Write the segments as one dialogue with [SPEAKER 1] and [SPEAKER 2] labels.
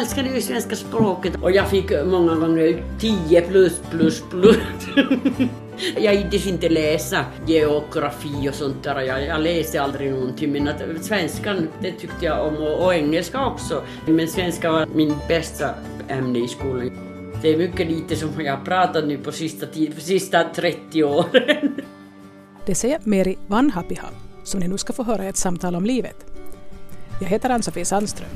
[SPEAKER 1] älskade ju svenska språket och jag fick många gånger 10 plus plus plus. Jag gick inte läsa geografi och sånt där. Jag, jag läste aldrig någonting men att svenskan det tyckte jag om och, och engelska också. Men svenska var min bästa ämne i skolan. Det är mycket lite som jag har pratat nu på sista, tid, på sista 30 åren.
[SPEAKER 2] Det säger Meri Vanhapiha, som ni nu ska få höra i ett samtal om livet. Jag heter Ann-Sofie Sandström.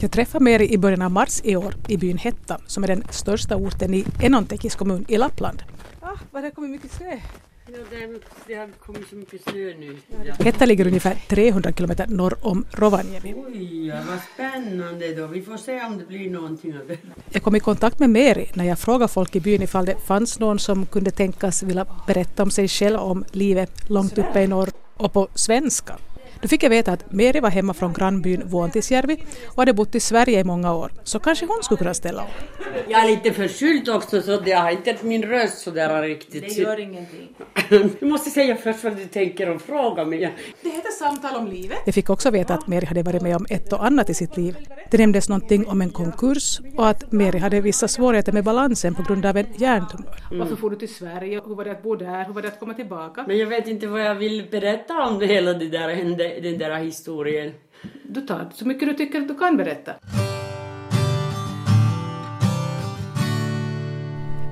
[SPEAKER 2] Jag träffade Meri i början av mars i år i byn Hetta, som är den största orten i Enontekis kommun i Lappland.
[SPEAKER 3] Ah, vad det har kommit mycket snö.
[SPEAKER 1] Ja, det, det har kommit så mycket snö nu.
[SPEAKER 2] Hetta ligger ungefär 300 kilometer norr om Rovaniemi.
[SPEAKER 1] Oj, ja, vad spännande då. Vi får se om det blir någonting av det.
[SPEAKER 2] Jag kom i kontakt med Meri när jag frågade folk i byn ifall det fanns någon som kunde tänkas vilja berätta om sig själv om livet långt uppe i norr och på svenska. Då fick jag veta att Meri var hemma från grannbyn Vuontisjärvi och hade bott i Sverige i många år, så kanske hon skulle kunna ställa upp.
[SPEAKER 1] Jag är lite förkyld också så jag har inte min röst sådär riktigt.
[SPEAKER 3] Det gör ingenting.
[SPEAKER 1] Du måste säga först vad du tänker och fråga mig.
[SPEAKER 3] Det heter Samtal om livet.
[SPEAKER 2] Jag fick också veta att Meri hade varit med om ett och annat i sitt liv. Det nämndes någonting om en konkurs och att Meri hade vissa svårigheter med balansen på grund av en hjärntumör.
[SPEAKER 3] Varför får du till Sverige? Hur var det att bo där? Hur var det att komma tillbaka?
[SPEAKER 1] Men jag vet inte vad jag vill berätta om det hela det där, hände- den där historien.
[SPEAKER 3] Du tar så mycket du tycker att du kan berätta.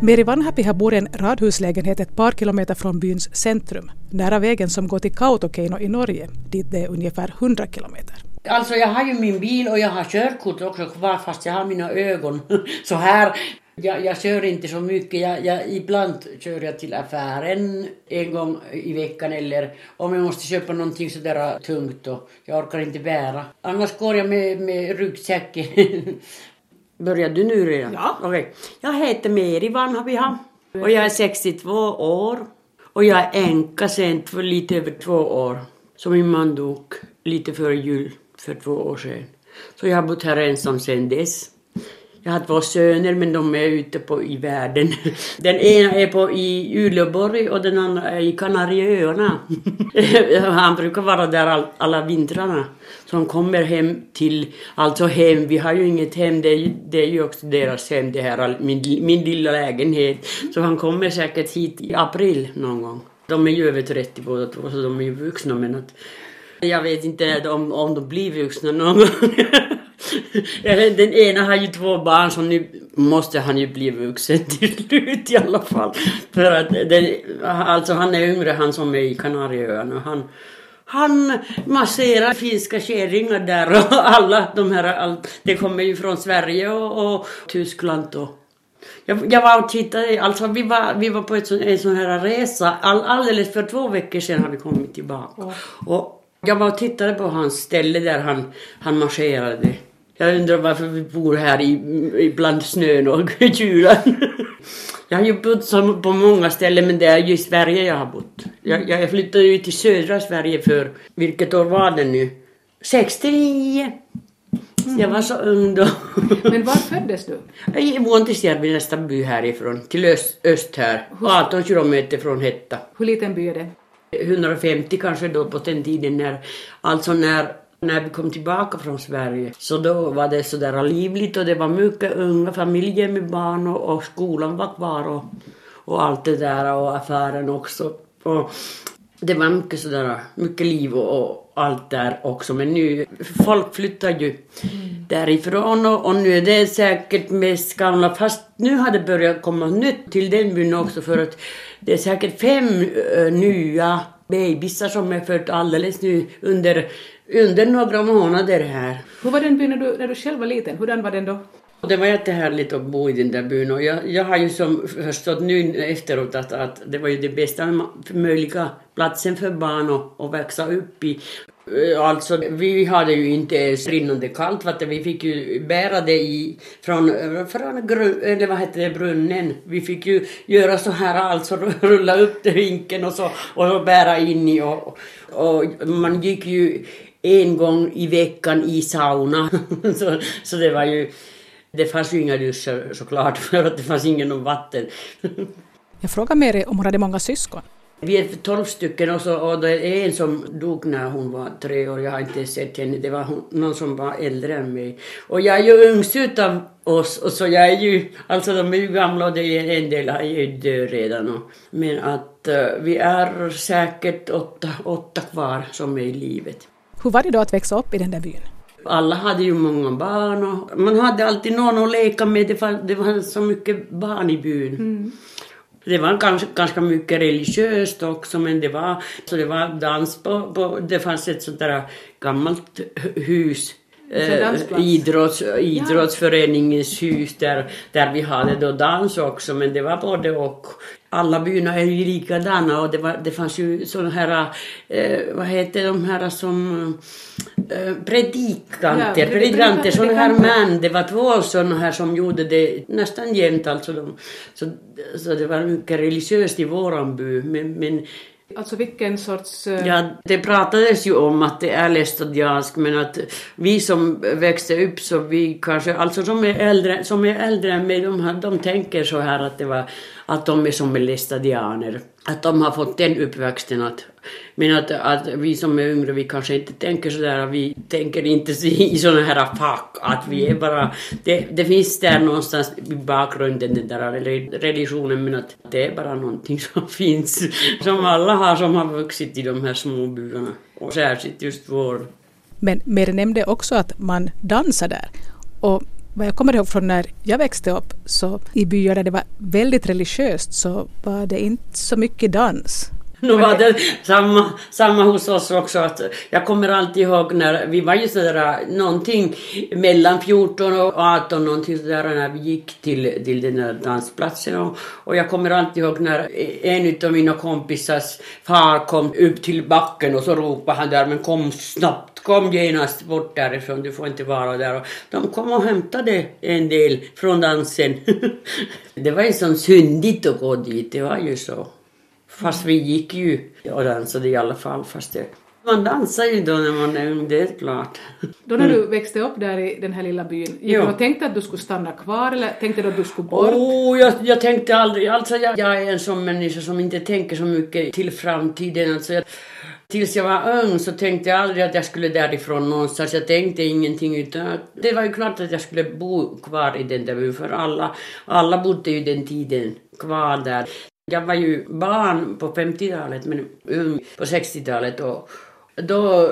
[SPEAKER 2] Meri Vanhapiha bor i en radhuslägenhet ett par kilometer från byns centrum, nära vägen som går till Kautokeino i Norge, dit det är ungefär 100 kilometer.
[SPEAKER 1] Alltså jag har ju min bil och jag har körkort också kvar fast jag har mina ögon så här. Jag, jag kör inte så mycket. Jag, jag, ibland kör jag till affären en gång i veckan eller om jag måste köpa någonting sådär tungt och jag orkar inte bära. Annars går jag med, med ryggsäcken. Börjar du nu redan?
[SPEAKER 3] Ja.
[SPEAKER 1] Okej. Jag heter Meri Vanhapiha och jag är 62 år och jag är änka sen för lite över två år. Så min man dog lite före jul för två år sedan. Så jag har bott här ensam sedan dess. Jag har två söner men de är ute på, i världen. Den ena är på, i Uleåborg och den andra är i Kanarieöarna. Han brukar vara där all, alla vintrarna. Så han kommer hem till, alltså hem, vi har ju inget hem, det är ju, det är ju också deras hem det här, min, min lilla lägenhet. Så han kommer säkert hit i april någon gång. De är ju över 30 båda två så de är ju vuxna men att jag vet inte om, om de blir vuxna någon gång. Den ena har ju två barn så nu måste han ju bli vuxen till slut i alla fall. För att den, alltså han är yngre han som är i Kanarieöarna. Han, han masserar finska kärringar där och alla de här, all, det kommer ju från Sverige och, och Tyskland och jag, jag var och tittade, alltså vi var, vi var på ett en sån här resa, all, alldeles för två veckor sedan har vi kommit tillbaka. Och jag var och tittade på hans ställe där han, han marscherade. Jag undrar varför vi bor här i, i bland snön och kylan. Jag har ju bott på många ställen men det är ju i Sverige jag har bott. Jag, jag flyttade ju till södra Sverige för, vilket år var det nu? 69. Jag var så ung då.
[SPEAKER 3] Men var föddes du?
[SPEAKER 1] I Vuontisjärvi nästa by härifrån, till öst, öst här. 18 kilometer från Hetta.
[SPEAKER 3] Hur liten by är det?
[SPEAKER 1] 150 kanske då på den tiden när, alltså när, när vi kom tillbaka från Sverige. Så då var det sådär livligt och det var mycket unga familjer med barn och, och skolan var kvar och, och allt det där och affären också. Och det var mycket sådär, mycket liv och, och allt där också. Men nu, folk flyttar ju därifrån och, och nu är det säkert mest gamla, fast nu har det börjat komma nytt till den byn också för att det är säkert fem eh, nya bebisar som är född alldeles nu under, under några månader här.
[SPEAKER 3] Hur var den byn när du, när du själv var liten? Hurdan var den då?
[SPEAKER 1] Det var jättehärligt att bo i den där byn och jag, jag har ju som förstått nu efteråt att, att det var ju det bästa möjliga platsen för barn att, att växa upp i. Eh, Alltså vi hade ju inte ens rinnande kallt vatten, vi fick ju bära det i, från, från grun, eller vad heter det, brunnen. Vi fick ju göra så här alltså, rulla upp till hinken och så och bära in i och, och man gick ju en gång i veckan i sauna. så, så det var ju det fanns ju inga duschar såklart för att det fanns ingen vatten.
[SPEAKER 2] Jag frågade Meri om hon hade många syskon.
[SPEAKER 1] Vi är tolv stycken och, så, och det är en som dog när hon var tre år. Jag har inte sett henne. Det var hon, någon som var äldre än mig. Och jag är ju yngst utav oss. Och så jag är ju, alltså de är ju gamla och det är en del är ju död redan. Och, men att uh, vi är säkert åtta, åtta kvar som är i livet.
[SPEAKER 2] Hur var det då att växa upp i den där byn?
[SPEAKER 1] Alla hade ju många barn och man hade alltid någon att leka med. Det var, det var så mycket barn i byn. Mm. Det var ganska, ganska mycket religiöst också men det var, så det var dans på, på det fanns ett sånt där gammalt hus eh, idrotts, idrottsföreningens hus där, där vi hade då dans också men det var både och. Alla byarna är ju likadana och det, var, det fanns ju sådana här, eh, vad heter de här som eh, predikanter, ja, predikanter, sådana här män. Det var två sådana här som gjorde det nästan jämt alltså. De, så, så det var mycket religiöst i våran by men, men
[SPEAKER 3] Alltså vilken sorts... Uh...
[SPEAKER 1] Ja, det pratades ju om att det är lästadiansk men att vi som växte upp så vi kanske, alltså som är äldre, som är äldre än mig, de, de tänker så här att det var att de är som lästadianer. Att de har fått den uppväxten att men att, att vi som är yngre, vi kanske inte tänker sådär, vi tänker inte i sådana här fack, att vi är bara, det, det finns där någonstans i bakgrunden den där religionen, men att det är bara någonting som finns, som alla har som har vuxit i de här små byarna, och särskilt just vår.
[SPEAKER 2] Men Meri nämnde också att man dansar där, och vad jag kommer ihåg från när jag växte upp, så i byar där det var väldigt religiöst så var det inte så mycket dans.
[SPEAKER 1] Nu var det samma, samma hos oss också. Att jag kommer alltid ihåg när vi var ju sådär äh, någonting mellan 14 och 18 någonting sådär när vi gick till, till den där dansplatsen. Och, och jag kommer alltid ihåg när en av mina kompisars far kom upp till backen och så ropade han där men kom snabbt kom genast bort därifrån, du får inte vara där. Och de kom och hämtade en del från dansen. det var ju så syndigt att gå dit, det var ju så. Fast vi gick ju och dansade i alla fall. Fast det, man dansar ju då när man är ung, det är klart.
[SPEAKER 3] Då när du mm. växte upp där i den här lilla byn, gick du och tänkte att du skulle stanna kvar eller tänkte du att du skulle bort?
[SPEAKER 1] Oh, jag, jag tänkte aldrig, alltså jag, jag, är en sån människa som inte tänker så mycket till framtiden. Alltså jag, Tills jag var ung så tänkte jag aldrig att jag skulle därifrån någonstans. Jag tänkte ingenting utan det var ju klart att jag skulle bo kvar i den där byn för alla, alla bodde ju den tiden kvar där. Jag var ju barn på 50-talet men ung på 60-talet och då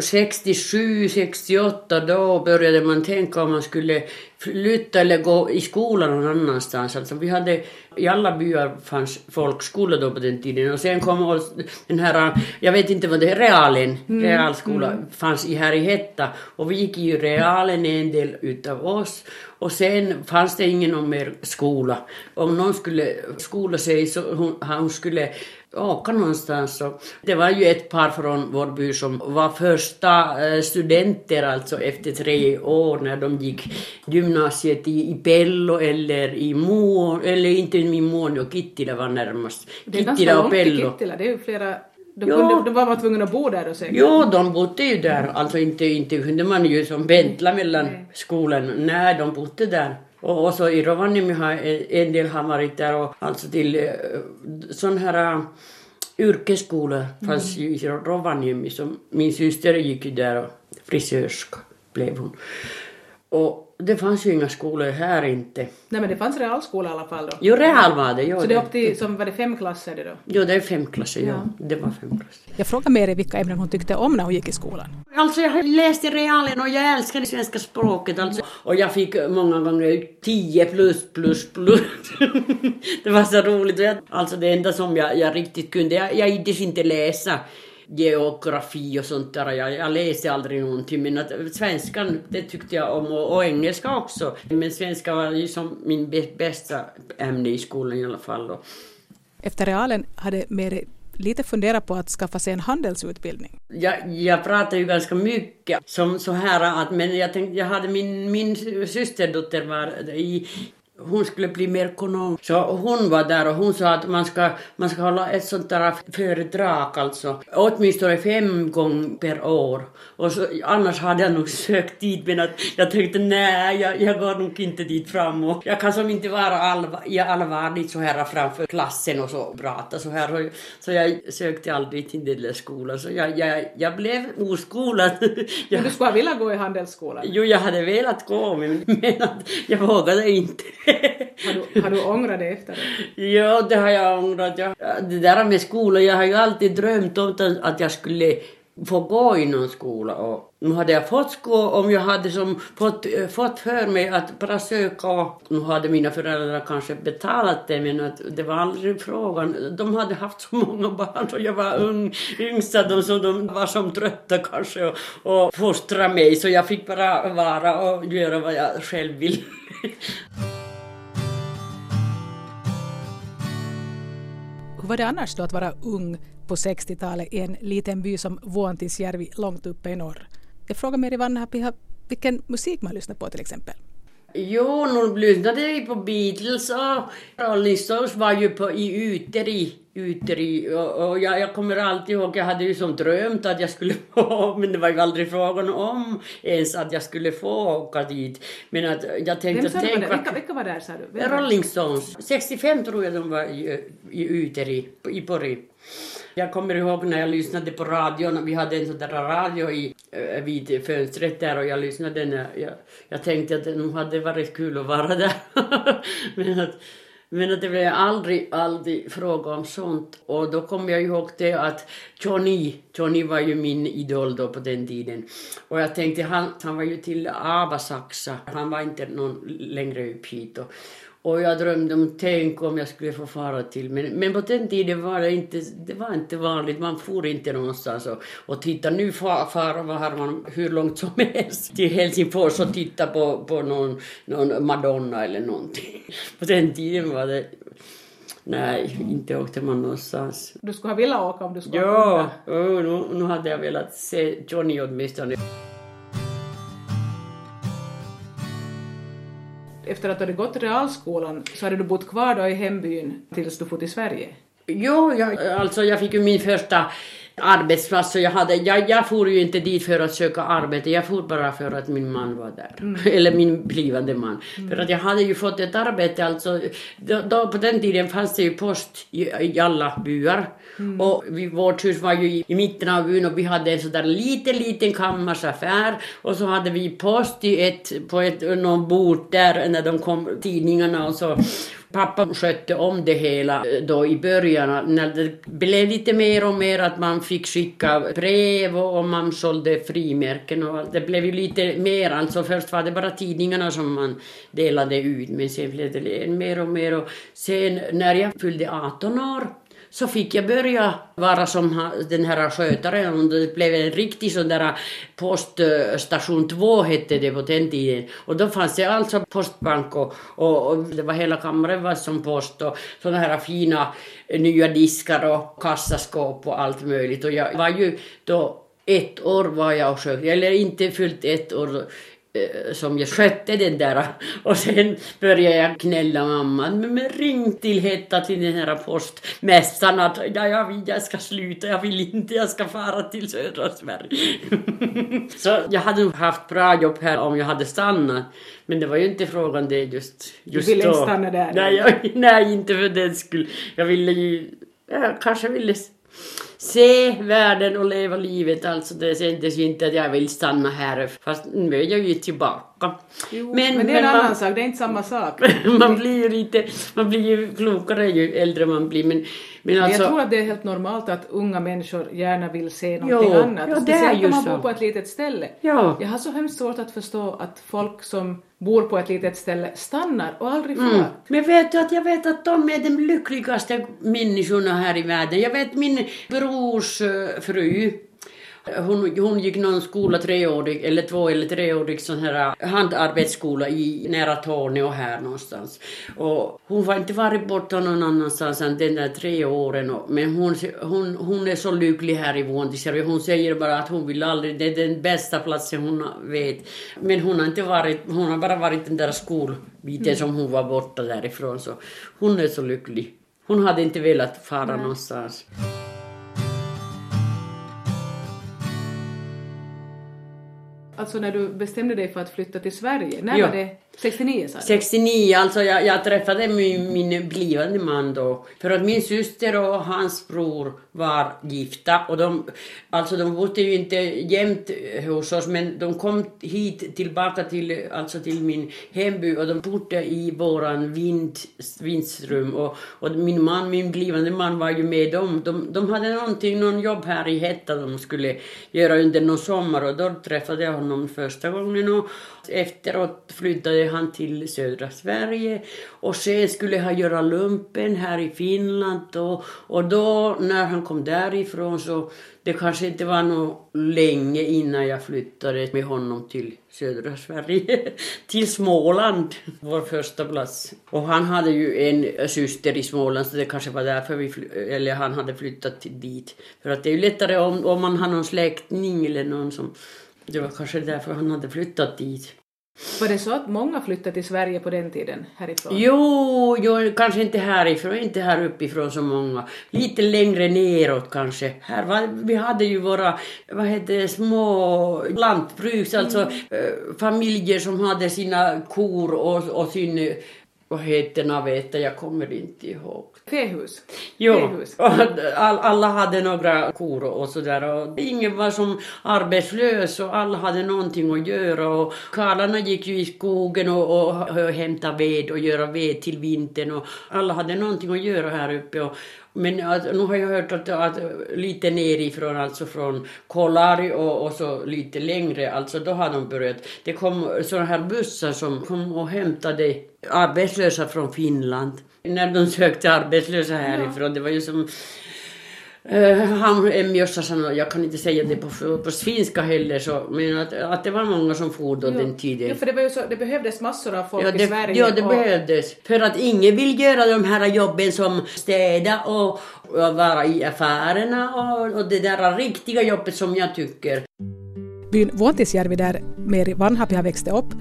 [SPEAKER 1] 67, 68 då började man tänka om man skulle flytta eller gå i skolan någon annanstans. Alltså vi hade, I alla byar fanns folkskola då på den tiden och sen kom den här, jag vet inte vad det är, realen, mm. realskola mm. fanns i här i Hetta och vi gick i realen en del utav oss och sen fanns det ingen mer skola. Om någon skulle skola sig så hon, hon skulle åka någonstans. Det var ju ett par från vår by som var första eh, studenter alltså efter tre år när de gick gymnasiet i, i Pello eller i Muon, eller inte i Muon och Kittila var närmast.
[SPEAKER 3] Det är ganska långt till Kittila, det är ju flera de, kunde, de var tvungna att bo där och säkert?
[SPEAKER 1] Jo, de bodde ju där. Alltså inte, inte kunde man ju som pendla mellan Nej. skolan. Nej, de bodde där. Och, och så i Rovaniemi har en del har varit där och alltså till uh, sån här uh, yrkesskolor fanns mm. ju i Rovaniemi. Som min syster gick ju där och frisörska blev hon. Och det fanns ju inga skolor här inte.
[SPEAKER 3] Nej men det fanns realskola i alla fall då?
[SPEAKER 1] Jo, real var det. Jo,
[SPEAKER 3] så det är upp till, som var det fem klasser det då?
[SPEAKER 1] Jo, det är fem klasser, ja. ja. Det var fem klasser.
[SPEAKER 2] Jag frågade Meri vilka ämnen hon tyckte om när hon gick i skolan.
[SPEAKER 1] Alltså jag läste realen och jag älskade svenska språket alltså. Och jag fick många gånger 10 plus plus plus. det var så roligt. Alltså det enda som jag, jag riktigt kunde, jag, jag inte läsa geografi och sånt där. Jag, jag läste aldrig någonting men att svenskan det tyckte jag om och, och engelska också. Men svenska var ju som min bästa ämne i skolan i alla fall. Då.
[SPEAKER 2] Efter realen hade Meri lite funderat på att skaffa sig en handelsutbildning.
[SPEAKER 1] Jag, jag pratar ju ganska mycket som så här att men jag tänkte, jag hade min, min systerdotter var i hon skulle bli merkonom. Så hon var där och hon sa att man ska, man ska hålla ett sånt där föredrag alltså. Åtminstone fem gånger per år. Och så, annars hade jag nog sökt dit men att jag tänkte nej, jag, jag går nog inte dit fram och jag kan som inte vara allvar, allvarligt så här framför klassen och så prata så här. Så jag sökte aldrig till den där skolan så jag, jag, jag blev oskolad.
[SPEAKER 3] Men du skulle ha velat gå i handelsskolan?
[SPEAKER 1] Jo, jag hade velat gå men, men att jag vågade inte
[SPEAKER 3] har, du, har du ångrat det efter
[SPEAKER 1] det? Ja, det har jag ångrat. Jag, Det där med skolan, jag har ju alltid drömt om att jag skulle få gå i någon skola. Och nu hade jag fått gå om jag hade som fått, eh, fått för mig att bara söka. Och nu hade mina föräldrar kanske betalat det men att det var aldrig frågan. De hade haft så många barn och jag var ung, yngsta de, så de var som trötta kanske och, och fostra mig så jag fick bara vara och göra vad jag själv ville.
[SPEAKER 2] Hur var det annars då att vara ung på 60-talet i en liten by som Vuontisjärvi långt uppe i norr? Jag frågar Meri Vanhapiha vilken musik man lyssnar på till exempel.
[SPEAKER 1] Jo, nu lyssnade vi på Beatles och Rolling Stones var ju på, i Uteri. Uteri och, och jag, jag, kommer alltid ihåg, jag hade ju som drömt att jag skulle få, men det var ju aldrig frågan om ens att jag skulle få åka dit. Men att jag tänkte...
[SPEAKER 3] Vem sa du var det? Vilka, vilka var där sa du?
[SPEAKER 1] Rolling Stones. 65 tror jag de var i, i Uteri, i Pori. Jag kommer ihåg när jag lyssnade på radion, vi hade en sån där radio i, eh, vid fönstret där och jag lyssnade när jag, jag tänkte att det hade varit kul att vara där. men, att, men att det blev aldrig, aldrig fråga om sånt. Och då kommer jag ihåg det att Johnny, Johnny var ju min idol då på den tiden. Och jag tänkte, han, han var ju till Avasaxa, han var inte någon längre upp hit. Och, och jag drömde om, tänk om jag skulle få fara till, men, men på den tiden var det inte, det var inte vanligt, man for inte någonstans och, och titta, nu far, far man hur långt som helst till Helsingfors och titta på, på någon, någon Madonna eller någonting. På den tiden var det Nej, inte åkte man någonstans.
[SPEAKER 3] Du skulle ha velat åka om du skulle
[SPEAKER 1] ja, ha Ja, oh, nu, nu hade jag velat se Johnny åtminstone.
[SPEAKER 3] Efter att du hade gått realskolan så hade du bott kvar då i hembyn tills du for till Sverige?
[SPEAKER 1] Jo, jag, alltså jag fick ju min första arbetsplats så jag hade, jag, jag for ju inte dit för att söka arbete, jag for bara för att min man var där. Mm. Eller min blivande man. Mm. För att jag hade ju fått ett arbete alltså, då, då, på den tiden fanns det ju post i, i alla byar. Mm. Och vi, vårt hus var ju i, i mitten av byn och vi hade en sån liten, liten kammarsaffär och så hade vi post i ett, på ett, någon bord där när de kom tidningarna och så Pappa skötte om det hela eh, då i början när det blev lite mer och mer att man fick skicka brev och man sålde frimärken och det blev ju lite mer, alltså först var det bara tidningarna som man delade ut men sen blev det mer och mer och sen när jag fyllde 18 år så fick jag börja vara som den här skötaren och det blev en riktig sån där poststation 2 hette det på den tiden. Och då fanns det alltså postbank och, och, och det var hela kammaren var som post och såna här fina eh, nya diskar och kassaskåp och allt möjligt. Och jag var ju då ett år var jag och sköt, eller inte fyllt ett år som jag skötte den där och sen började jag knälla mamman men, men ring till Hetta till den här postmästaren att ja, jag, vill, jag ska sluta, jag vill inte, jag ska fara till södra Sverige. så jag hade nog haft bra jobb här om jag hade stannat men det var ju inte frågan det just, just
[SPEAKER 3] Du ville inte stanna där?
[SPEAKER 1] Nej, jag, nej, inte för den skull. Jag ville ju, jag kanske ville se världen och leva livet. Alltså det kändes ju inte att jag vill stanna här fast nu är jag ju tillbaka.
[SPEAKER 3] Jo, men, men det är en annan man, sak, det är inte samma sak.
[SPEAKER 1] man blir ju lite, man blir ju klokare ju äldre man blir men
[SPEAKER 3] men, alltså, jag tror att det är helt normalt att unga människor gärna vill se någonting jo, annat. Ja, Speciellt om man bor på ett litet ställe.
[SPEAKER 1] Ja.
[SPEAKER 3] Jag har så hemskt svårt att förstå att folk som bor på ett litet ställe stannar och aldrig mm. far. Mm.
[SPEAKER 1] Men vet du att jag vet att de är de lyckligaste människorna här i världen. Jag vet min brors eh, fru hon, hon gick någon skola treårig, eller två eller treårig sån här handarbetsskola i nära Torneå här någonstans. Och hon har inte varit borta någon annanstans än den där tre åren. Men hon, hon, hon är så lycklig här i Vuontisjärvi. Hon säger bara att hon vill aldrig, det är den bästa platsen hon vet. Men hon har inte varit, hon har bara varit den där skolbiten mm. som hon var borta därifrån. Så hon är så lycklig. Hon hade inte velat fara Nej. någonstans.
[SPEAKER 3] Alltså när du bestämde dig för att flytta till Sverige, när ja. var det? 69 sa du?
[SPEAKER 1] 69, alltså jag, jag träffade min, min blivande man då. För att min syster och hans bror var gifta och de, alltså de bodde ju inte jämt hos oss men de kom hit tillbaka till, alltså till min hemby och de bodde i våran vind, vindsrum och, och min man, min blivande man var ju med dem. De, de hade någonting, någon jobb här i Hetta de skulle göra under någon sommar och då träffade jag honom första gången och efteråt flyttade han till södra Sverige och sen skulle han göra lumpen här i Finland och, och då när han kom därifrån så det kanske inte var nog länge innan jag flyttade med honom till södra Sverige, till Småland, vår första plats. Och han hade ju en syster i Småland så det kanske var därför vi, eller han hade flyttat dit. För att det är ju lättare om, om man har någon släkting eller någon som det var kanske därför han hade flyttat dit.
[SPEAKER 3] Var det så att många flyttade till Sverige på den tiden härifrån?
[SPEAKER 1] Jo, jo kanske inte härifrån, inte här uppifrån så många. Lite längre neråt kanske. Här var, vi hade ju våra, vad heter det, små lantbruk, alltså mm. äh, familjer som hade sina kor och, och sin vad heter naveta, jag kommer inte ihåg.
[SPEAKER 3] Fähus?
[SPEAKER 1] Jo. All, alla hade några kor och sådär. Och ingen var som arbetslös och alla hade någonting att göra. Och karlarna gick ju i skogen och, och, och hämtade ved och göra ved till vintern. Och alla hade någonting att göra här uppe. Och, men att, nu har jag hört att, att lite nerifrån, alltså från Kolari och, och så lite längre, alltså då har de börjat. Det kom sådana här bussar som kom och hämtade arbetslösa från Finland. När de sökte arbetslösa härifrån, ja. det var ju som Uh, han Emmi sa, jag kan inte säga det på, på finska heller, så, men att, att det var många som for då ja. den tiden.
[SPEAKER 3] Ja, för det, var ju så, det behövdes massor av folk
[SPEAKER 1] ja, det,
[SPEAKER 3] i Sverige.
[SPEAKER 1] Ja, det och... behövdes. För att ingen vill göra de här jobben som städa och, och vara i affärerna och, och det där riktiga jobbet som jag tycker.
[SPEAKER 2] Byn Vuontisjärvi där Meri Vanhapi har växt upp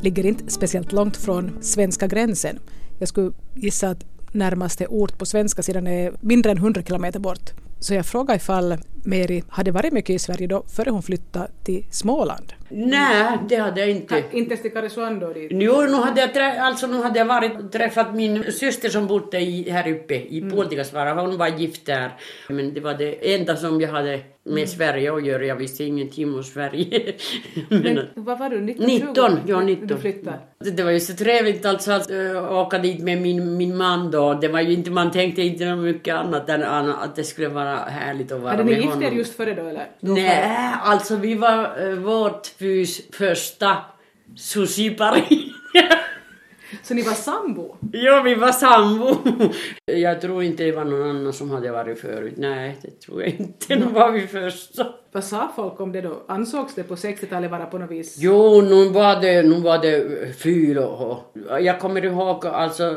[SPEAKER 2] ligger inte speciellt långt från svenska gränsen. Jag skulle gissa att närmaste ort på svenska sidan är mindre än 100 kilometer bort. Så jag frågade ifall Meri hade varit mycket i Sverige då före hon flyttade till Småland.
[SPEAKER 1] Nej, det hade jag inte.
[SPEAKER 3] inte till Karesuando?
[SPEAKER 1] Jo, nu hade jag, trä, alltså, nu hade jag varit, träffat min syster som bodde i, här uppe i mm. Puoltikasvaara. Hon var gift där. Men det var det enda som jag hade med mm. Sverige att göra. Jag visste ingenting om Sverige.
[SPEAKER 3] Men, vad var du, 19?
[SPEAKER 1] 19, ja 19.
[SPEAKER 3] Du flyttade?
[SPEAKER 1] Det var ju så trevligt alltså att uh, åka dit med min, min man då. Det var ju inte, man tänkte inte mycket annat än att det skulle vara härligt att vara
[SPEAKER 3] hade
[SPEAKER 1] med
[SPEAKER 3] honom. Gift er just före då eller?
[SPEAKER 1] Nej, alltså vi var uh, vårt bys första sushi-pari.
[SPEAKER 3] Så ni var sambo?
[SPEAKER 1] Ja, vi var sambo. Jag tror inte det var någon annan som hade varit förut. Nej, det tror jag inte. Nu var vi första.
[SPEAKER 3] Vad sa folk om det då? Ansågs det på 60-talet vara på något vis?
[SPEAKER 1] Jo, nu var det, nu var det eh, fyra. och, jag kommer ihåg alltså,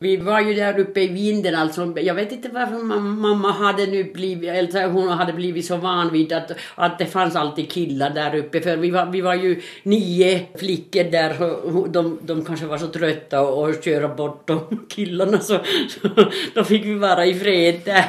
[SPEAKER 1] vi var ju där uppe i vinden alltså, jag vet inte varför mamma hade nu blivit, eller hon hade blivit så van vid att, att det fanns alltid killar där uppe, för vi var, vi var ju nio flickor där, och de, de kanske var så trötta och, och köra bort de killarna så, så då fick vi vara i fred där.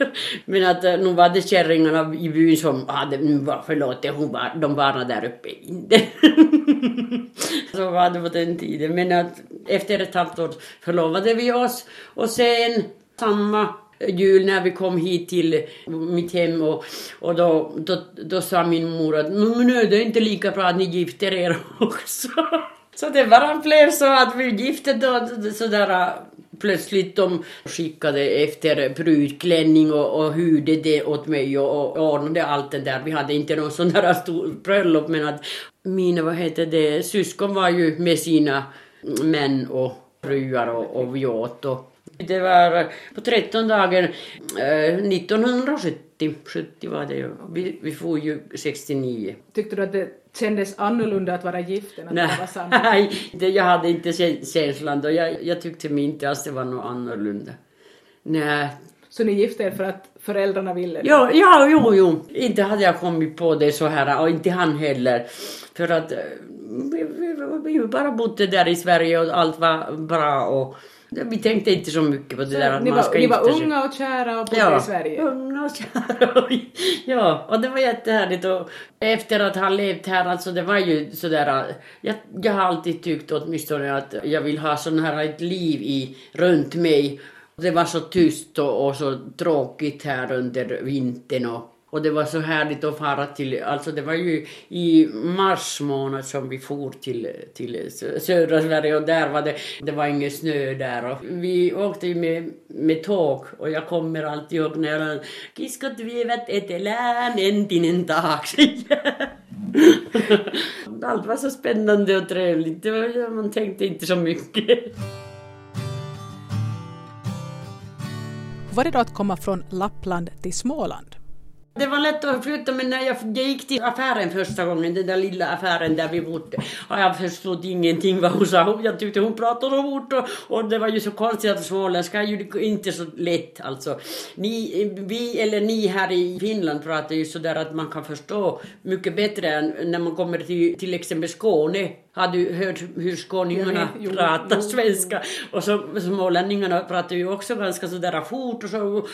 [SPEAKER 1] Men att eh, nu var det kärringarna i byn som hade, förlåt, hon var, de var där uppe i Indien. så var det på den tiden. Men att efter ett halvt år förlovade vi oss och sen samma jul när vi kom hit till mitt hem och, och då, då, då sa min mor att nu är det inte lika bra att ni gifter er också. Så det bara blev så att vi gifte då sådär plötsligt de skickade efter brudklänning och, och hyrde det åt mig och, och ordnade allt det där. Vi hade inte någon sån där stor bröllop men att mina, vad heter det, syskon var ju med sina män och fruar och, och vi åt och Det var på 13 dagen eh, 1970. 70 var det ju. Vi, vi får ju 69.
[SPEAKER 3] Tyckte du att det kändes annorlunda att vara gift än att
[SPEAKER 1] Nej,
[SPEAKER 3] vara sambo?
[SPEAKER 1] Nej, jag hade inte kä- känslan då. Jag, jag tyckte mig inte alls det var något annorlunda. Nej.
[SPEAKER 3] Så ni gifte er för att föräldrarna ville det?
[SPEAKER 1] Ja, ja, jo, jo. Inte hade jag kommit på det så här och inte han heller. För att eh, vi, vi, vi bara bodde där i Sverige och allt var bra och vi tänkte inte så mycket på det
[SPEAKER 3] Så
[SPEAKER 1] där att man
[SPEAKER 3] var,
[SPEAKER 1] ska
[SPEAKER 3] ni var
[SPEAKER 1] sig.
[SPEAKER 3] unga och kära och bodde
[SPEAKER 1] Ja,
[SPEAKER 3] i Sverige?
[SPEAKER 1] unga och kära. ja, och det var jättehärligt. Och efter att ha levt här, alltså det var ju sådär, jag, jag har alltid tyckt åtminstone att jag vill ha sån här ett liv i, runt mig. Det var så tyst och, och så tråkigt här under vintern och, och det var så härligt att fara till, alltså det var ju i mars månad som vi for till, till södra Sverige och där var det, det var ingen snö där och vi åkte ju med, med tåg och jag kommer alltid ihåg när jag kiskot vievät etelään entinen taakse. Allt var så spännande och trevligt, det var, man tänkte inte så mycket.
[SPEAKER 2] Hur var det då att komma från Lappland till Småland?
[SPEAKER 1] Det var lätt att flytta men när jag, jag gick till affären första gången, den där lilla affären där vi bodde, och jag förstod ingenting vad hon sa. Jag tyckte hon pratade så fort och, och det var ju så konstigt att småländska är ju inte så lätt alltså. Ni, vi eller ni här i Finland pratar ju sådär att man kan förstå mycket bättre än när man kommer till till exempel Skåne. Har du hört hur skåningarna
[SPEAKER 3] Jo,
[SPEAKER 1] pratar
[SPEAKER 3] jo,
[SPEAKER 1] svenska? Och så smålänningarna pratar ju också ganska sådär fort och så.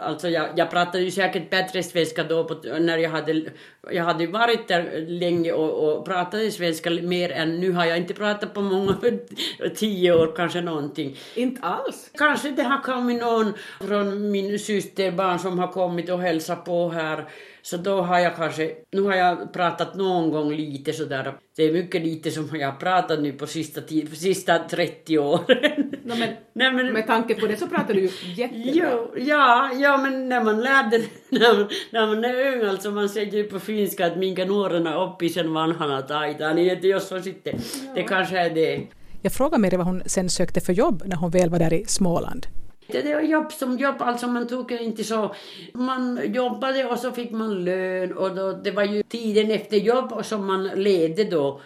[SPEAKER 1] Alltså jag, jag pratade ju säkert bättre svenska då på, när jag hade, jag hade varit där länge och, och pratade svenska mer än nu har jag inte pratat på många, tio år kanske någonting.
[SPEAKER 3] Inte alls?
[SPEAKER 1] Kanske det har kommit någon från min systerbarn som har kommit och hälsat på här. Så då har jag kanske, nu har jag pratat någon gång lite sådär. Det är mycket lite som jag har pratat nu på sista, tid, sista 30 åren.
[SPEAKER 3] No, men,
[SPEAKER 1] Nej, men,
[SPEAKER 3] med tanke på det så pratar du ju jättebra.
[SPEAKER 1] Jo, ja, ja, men när man lärde när man, när man är ung, alltså man säger ju på finska att minkä nuorena oppi sen vanhana taitaa, niin että jos on sitten, det kanske är det.
[SPEAKER 2] Jag frågade Meri vad hon sen sökte för jobb när hon väl var där i Småland.
[SPEAKER 1] Det det var jobb som jobb, alltså man tog inte så... Man jobbade och så fick man lön och då, det var ju tiden efter jobb som man ledde då.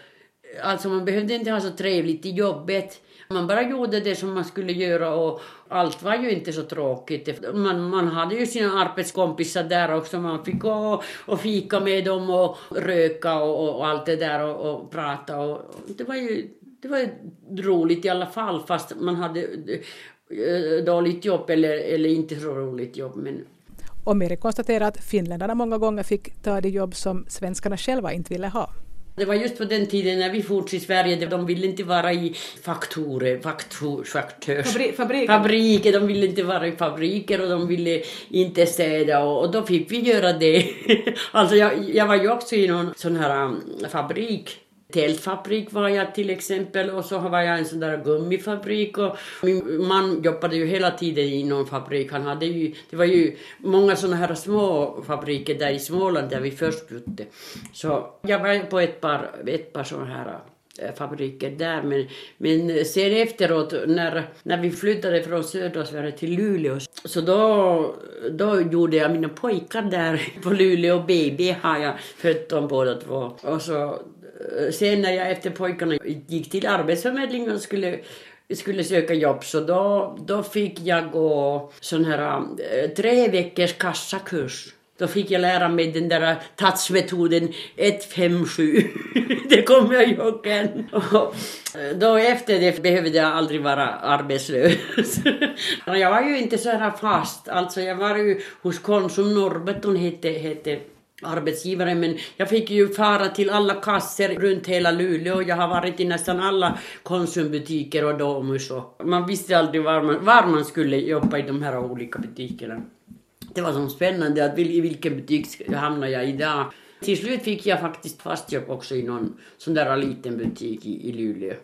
[SPEAKER 1] Alltså man behövde inte ha så trevligt i jobbet. Man bara gjorde det som man skulle göra och allt var ju inte så tråkigt. Man, man hade ju sina arbetskompisar där också. Man fick gå och fika med dem och röka och, och allt det där och, och prata. Och, det var ju det var ju roligt i alla fall fast man hade dåligt jobb eller, eller inte så roligt jobb. Men
[SPEAKER 2] Och Meri konstaterar att finländarna många gånger fick ta de jobb som svenskarna själva inte ville ha.
[SPEAKER 1] det var just på den tiden när vi for till Sverige, de ville inte vara i faktorer, faktor, faktörs...
[SPEAKER 3] Fabri fabriken?
[SPEAKER 1] Fabriker, de ville inte vara i fabriker och de ville inte städa och, och då fick vi göra det. alltså jag, jag var ju också i någon sån här um, fabrik. Tältfabrik var jag till exempel och så var jag en sån där gummifabrik och min man jobbade ju hela tiden i någon fabrik. Han hade ju, det var ju många såna här små fabriker där i Småland där vi först bodde. Så jag var på ett par, ett par såna här eh, fabriker där. Men, men sen efteråt när, när vi flyttade från södra Sverige till Luleå så då, då gjorde jag mina pojkar där på Luleå BB har jag fött dem båda två. Och så sen när jag efter pojkarna gick till Arbetsförmedlingen och skulle skulle söka jobb så då, då fick jag gå sån här eh, tre veckors kassakurs. Då fick jag lära mig den där touchmetoden 157. det kommer jag ihåg än. Och eh, då efter det behövde jag aldrig vara arbetslös. jag var ju inte så här fast. Alltså jag var ju hos Konsum Norrbotten hette, hette arbetsgivare men jag fick ju fara till alla kasser runt hela Luleå. Jag har varit i nästan alla konsumbutiker och Domus och man visste aldrig var man, var man skulle jobba i de här olika butikerna. Det var så spännande att i vilken butik hamnar jag idag. Till slut fick jag faktiskt fast jobb också i någon sån där liten butik i, i Luleå.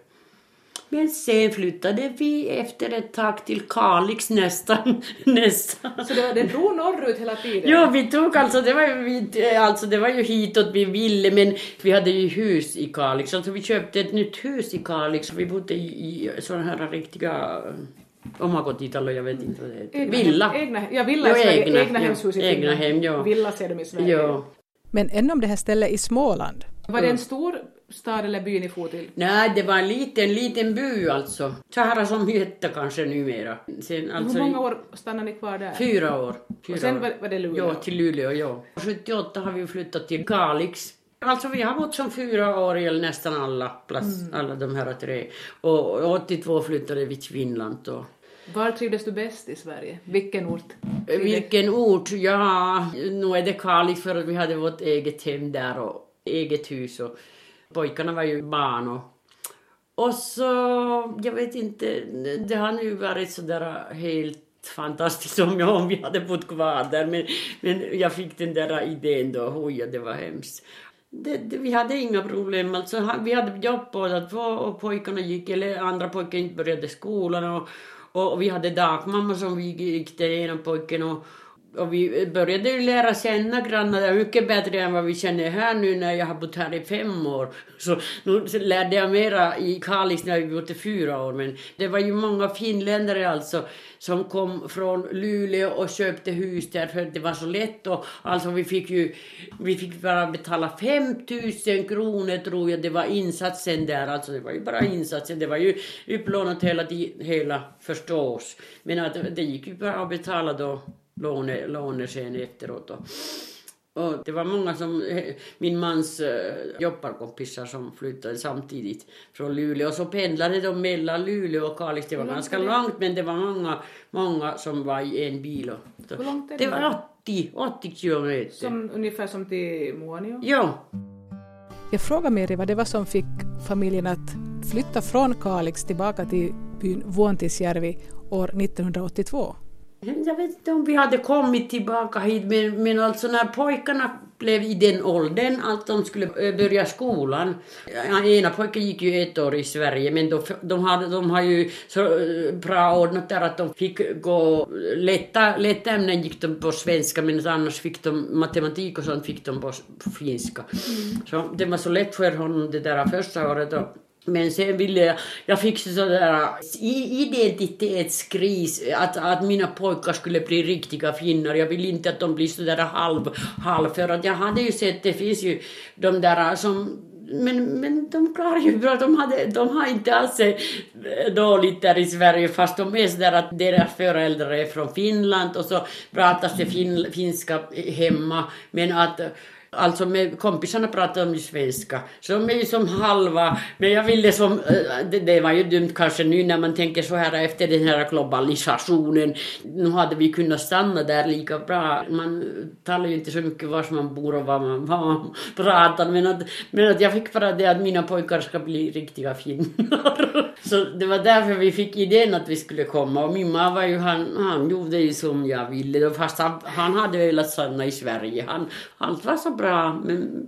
[SPEAKER 1] Men sen flyttade vi efter ett tag till Kalix nästan. nästan.
[SPEAKER 3] Så det, det drog norrut hela tiden?
[SPEAKER 1] Ja, vi tog alltså det, var, ju- vi, alltså, det var ju hitåt vi ville, men vi hade ju hus i Kalix. Alltså vi köpte ett nytt hus i Kalix. Vi bodde i, i sådana här riktiga Om man går till Italo, jag vet inte vad det heter. Egna, villa.
[SPEAKER 3] Egna, ja, villa Sverige. Egna, egna hemshus i
[SPEAKER 1] Egna hem, ja.
[SPEAKER 3] Villa ser de i Sverige. Ja.
[SPEAKER 2] Men ännu om det här stället i Småland.
[SPEAKER 3] Var det en stor stad eller by ni for till?
[SPEAKER 1] Nej, det var en liten, liten by alltså. Så här som hette kanske numera.
[SPEAKER 3] Sen, alltså, Hur många år stannade ni kvar där?
[SPEAKER 1] Fyra år. Fyra
[SPEAKER 3] och sen var, var det Luleå?
[SPEAKER 1] Ja, till Luleå, ja. 78 har vi flyttat till Kalix. Alltså vi har bott som fyra år i nästan alla, plats, mm. alla de här tre. Och 82 flyttade vi till Finland då.
[SPEAKER 3] Var trivdes du bäst i Sverige? Vilken ort?
[SPEAKER 1] Vilken ort? Ja, nu är det Kalix för att vi hade vårt eget hem där och eget hus och pojkarna var ju barn och och så, jag vet inte, det har nu varit sådär helt fantastiskt om, jag, om vi hade bott kvar där men, men jag fick den där idén då, oj det var hemskt. Det, det, vi hade inga problem. Alltså, vi hade jobb båda två och pojkarna gick, eller andra pojkar inte började skolan och, och, och vi hade dagmamma som vi gick till ena pojken och, och vi började ju lära känna grannarna mycket bättre än vad vi känner här nu när jag har bott här i fem år. Så nu lärde jag mera i Kalix när vi bodde i fyra år. Men det var ju många finländare alltså som kom från Luleå och köpte hus där för det var så lätt. Och, alltså vi fick ju vi fick bara betala 5000 kronor tror jag det var insatsen där. Alltså det var ju bara insatsen. Det var ju upplånat hela, hela förstås. Men att det gick ju bara att betala då låne, låne sen efteråt. Och, och det var många som, min mans äh, jobbarkompisar som flyttade samtidigt från Luleå. Och så pendlade de mellan Luleå och Kalix. Det var ganska det? långt men det var många, många som var i en bil. Och,
[SPEAKER 3] Hur långt är
[SPEAKER 1] det? Det var 80, 80 kilometer.
[SPEAKER 3] Som, ungefär som till Muonio?
[SPEAKER 1] Ja.
[SPEAKER 2] Jag frågade Meri vad det var som fick familjen att flytta från Kalix tillbaka till byn Vuontisjärvi år 1982.
[SPEAKER 1] Jag vet inte om vi hade kommit tillbaka hit, men, men alltså när pojkarna blev i den åldern att de skulle eh, börja skolan. Ena pojken gick ju ett år i Sverige, men de, de, hade, de har ju så eh, bra ordnat där att de fick gå lätta, lätta ämnen gick de på svenska, men annars fick de matematik och sånt fick de på, finska. Mm. Så det var så lätt för honom det där första året. Och, men sen ville jag, jag fick sådär identitetskris, att, att mina pojkar skulle bli riktiga finnar. Jag vill inte att de blir sådär halv, halv, för att jag hade ju sett, det finns ju de där som men, men de klarar ju bra. De, hade, de har inte alls dåligt där i Sverige fast de är sådär att deras föräldrar är från Finland och så pratas det fin, finska hemma. Men att Alltså med kompisarna pratade de ju svenska, så de är ju som halva, men jag ville som, eh, det, det, var ju dumt kanske nu när man tänker så här efter den här globalisationen, nu hade vi kunnat stanna där lika bra. Man talar ju inte så mycket var man bor och vad man, vad man pratar, men att, men att jag fick bara det att mina pojkar ska bli riktiga finnar. Så det var därför vi fick idén att vi skulle komma och min mamma var ju, han, han gjorde ju som jag ville, fast han, han hade velat stanna i Sverige. Han, allt var så bra bra. Men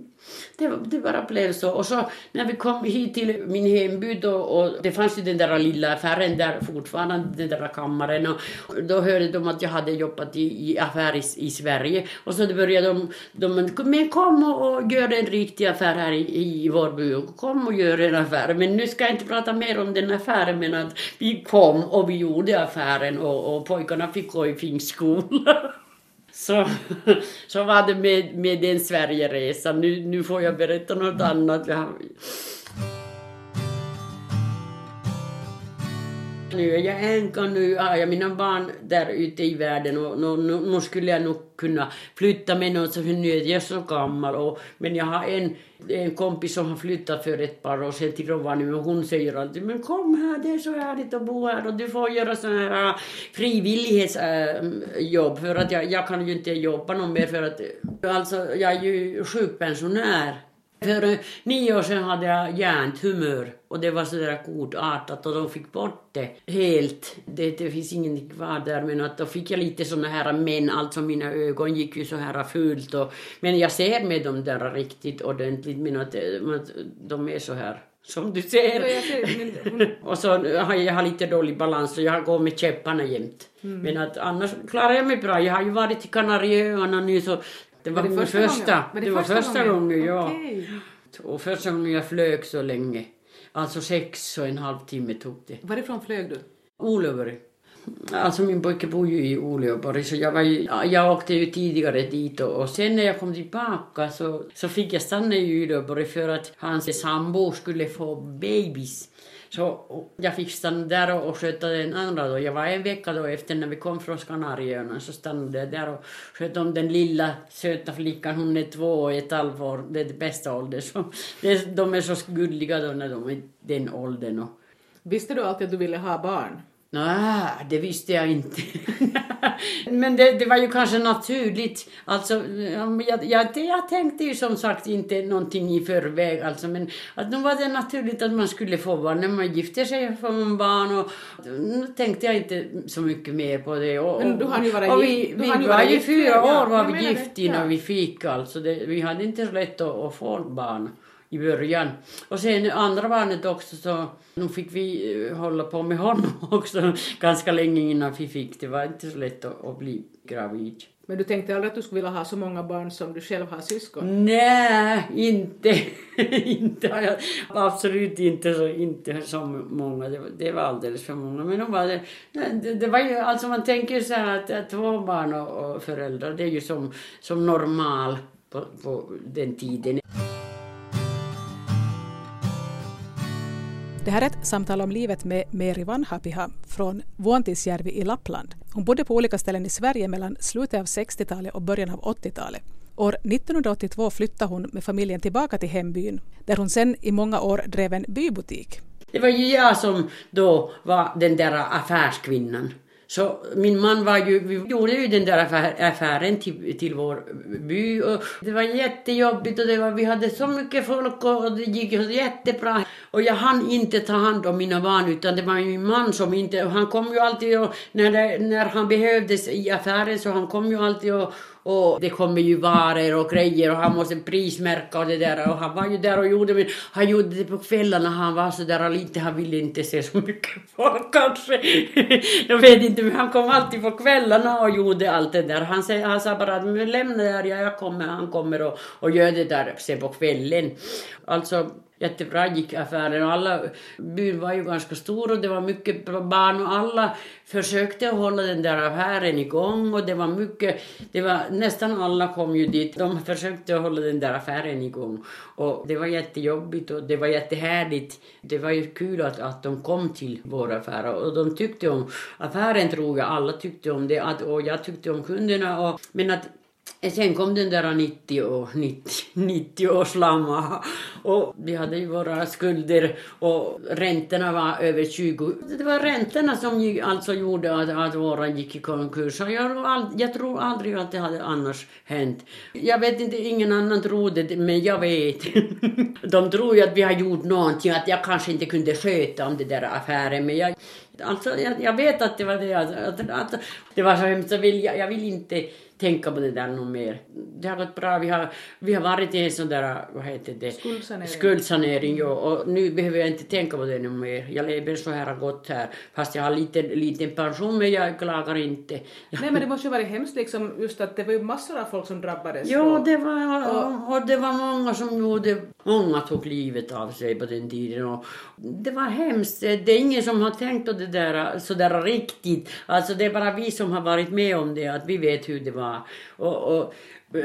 [SPEAKER 1] det, det bara blev så. Och så när vi kom hit till min hemby då, och det fanns ju den där lilla affären där fortfarande, den där kammaren. Och då hörde de att jag hade jobbat i, i affär i, i Sverige. Och så började de, de men kom och, och gör en riktig affär här i, i vår by. Kom och gör en affär. Men nu ska jag inte prata mer om den affären, men att vi kom och vi gjorde affären och, och pojkarna fick gå i finskola. Så, så var det med, med den Sverigeresan. Nu, nu får jag berätta något annat. Nu är jag änka, nu har jag mina barn där ute i världen och nu, nu, nu skulle jag nog kunna flytta med någon, så nu är jag så gammal. Och, men jag har en, en kompis som har flyttat för ett par år sedan till Rovaniemi och hon säger alltid men kom här, det är så härligt att bo här och du får göra sådana här frivillighetsjobb äh, äh för att jag, jag kan ju inte jobba någon mer för att alltså jag är ju sjukpensionär. För äh, nio år sedan hade jag hjärntumör och det var sådär godartat och de fick bort det helt. Det, det finns ingenting kvar där men att då fick jag lite såna här men, alltså mina ögon gick ju så här fult och, men jag ser med dem där riktigt ordentligt men att, eh, de är så här som du ser. och så har jag har lite dålig balans och jag går med käpparna jämt. Mm. Men att annars klarar jag mig bra. Jag har ju varit i Kanarieöarna nu så det var, var det första, första. Var det, det var första gången, gången ja. Okay. Och första gången jag flög så länge. Alltså sex och en halv timme tog det.
[SPEAKER 3] Varifrån flög du?
[SPEAKER 1] Olöberg. alltså min pojke bor ju i Uleåborg så jag, var ju, jag åkte ju tidigare dit och, och sen när jag kom tillbaka så, så fick jag stanna i Uleåborg för att hans sambo skulle få babys. Så jag fick stanna där och sköta den andra då. Jag var en vecka då efter när vi kom från Kanarieöarna så stannade jag där och skötte om den lilla söta flickan. Hon är två och ett halvår. Det är det bästa åldern. Så det, de är så gulliga då när de är den åldern. Och...
[SPEAKER 3] Visste du alltid att du ville ha barn?
[SPEAKER 1] Nej, det visste jag inte. Men det, det, var ju kanske naturligt. Alltså, jag, jag, jag tänkte ju som sagt inte någonting i förväg. Alltså, men att nu var det naturligt att man skulle få barn. När man gifter sig får man barn. Och, nu tänkte jag inte så mycket mer på det. Och,
[SPEAKER 3] men du har ju varit
[SPEAKER 1] och vi, vi var ju fyra år var vi gift innan ja. vi fick. Alltså det, vi hade inte så lätt att, att få barn i början. Och sen andra barnet också så nu fick vi eh, hålla på med honom också ganska länge innan vi fick. Det var inte så lätt att, att bli gravid.
[SPEAKER 3] Men du tänkte aldrig att du skulle vilja ha så många barn som du själv har syskon?
[SPEAKER 1] Nej, inte. inte absolut inte så, inte så många. Det var, det var alldeles för många. Men de var det, det, det var ju, alltså man tänker så här att, att två barn och, och föräldrar, det är ju som, som normal på, på den tiden.
[SPEAKER 2] Det här är ett samtal om livet med Meri Vanhapiha från Vuontisjärvi i Lappland. Hon bodde på olika ställen i Sverige mellan slutet av 60-talet och början av 80-talet. År 1982 flyttade hon med familjen tillbaka till hembyn, där hon sen i många år drev en bybutik.
[SPEAKER 1] Det var ju jag som då var den där affärskvinnan. Så min man var ju, vi gjorde ju den där affär, affären till, till vår by och det var jättejobbigt och det var, vi hade så mycket folk och det gick jättebra. Och jag hann inte ta hand om mina barn utan det var min man som inte, han kom ju alltid och när, det, när han behövdes i affären så han kom ju alltid och och det kommer ju varor och grejer och han måste prismärka och det där och han var ju där och gjorde men han gjorde det på kvällarna han var så där lite, han ville inte se så mycket folk kanske. Jag vet inte men han kom alltid på kvällarna och gjorde allt det där. Han, sa, han sa bara men lämna där, ja, jag kommer, han kommer och, och gör det där sen på kvällen. Alltså jättebra gick affären. Och alla, byn var ju ganska stor och det var mycket barn och alla försökte hålla den där affären igång och det var mycket, det var nästan alla kom ju dit, de försökte hålla den där affären igång och det var jättejobbigt och det var jättehärligt. Det var ju kul att, att de kom till vår affär och de tyckte om affären tror jag, alla tyckte om det. Att, och jag tyckte om kunderna och, men att Eh, sen kom den där 90 och 90, 90 års lamma och vi hade ju våra skulder och räntorna var över 20. Det var räntorna som alltså gjorde att, att våra gick i konkurs. Jag, jag tror aldrig att det hade annars hänt. Jag vet inte, ingen annan trodde det, men jag vet. De tror ju att vi har gjort någonting, att jag kanske inte kunde sköta om det där affären, men jag, alltså, jag, jag vet att det var det. Att, att, att det var så hemskt, jag vill, jag, jag vill inte tänka på det där något mer. Det har gått bra. Vi har, vi har varit i en sån där, vad heter det?
[SPEAKER 3] Skuldsanering.
[SPEAKER 1] Skuldsanering, ja. Och nu behöver jag inte tänka på det något mer. Jag lever så här gott här. Fast jag har liten, liten pension, men jag klagar inte.
[SPEAKER 3] Nej, men det måste ju varit hemskt liksom, just att det var ju massor av folk som drabbades.
[SPEAKER 1] Ja, det var, och, och det var många som gjorde, många tog livet av sig på den tiden. Och det var hemskt. Det är ingen som har tänkt på det där sådär riktigt. Alltså det är bara vi som har varit med om det, att vi vet hur det var var. Och, och,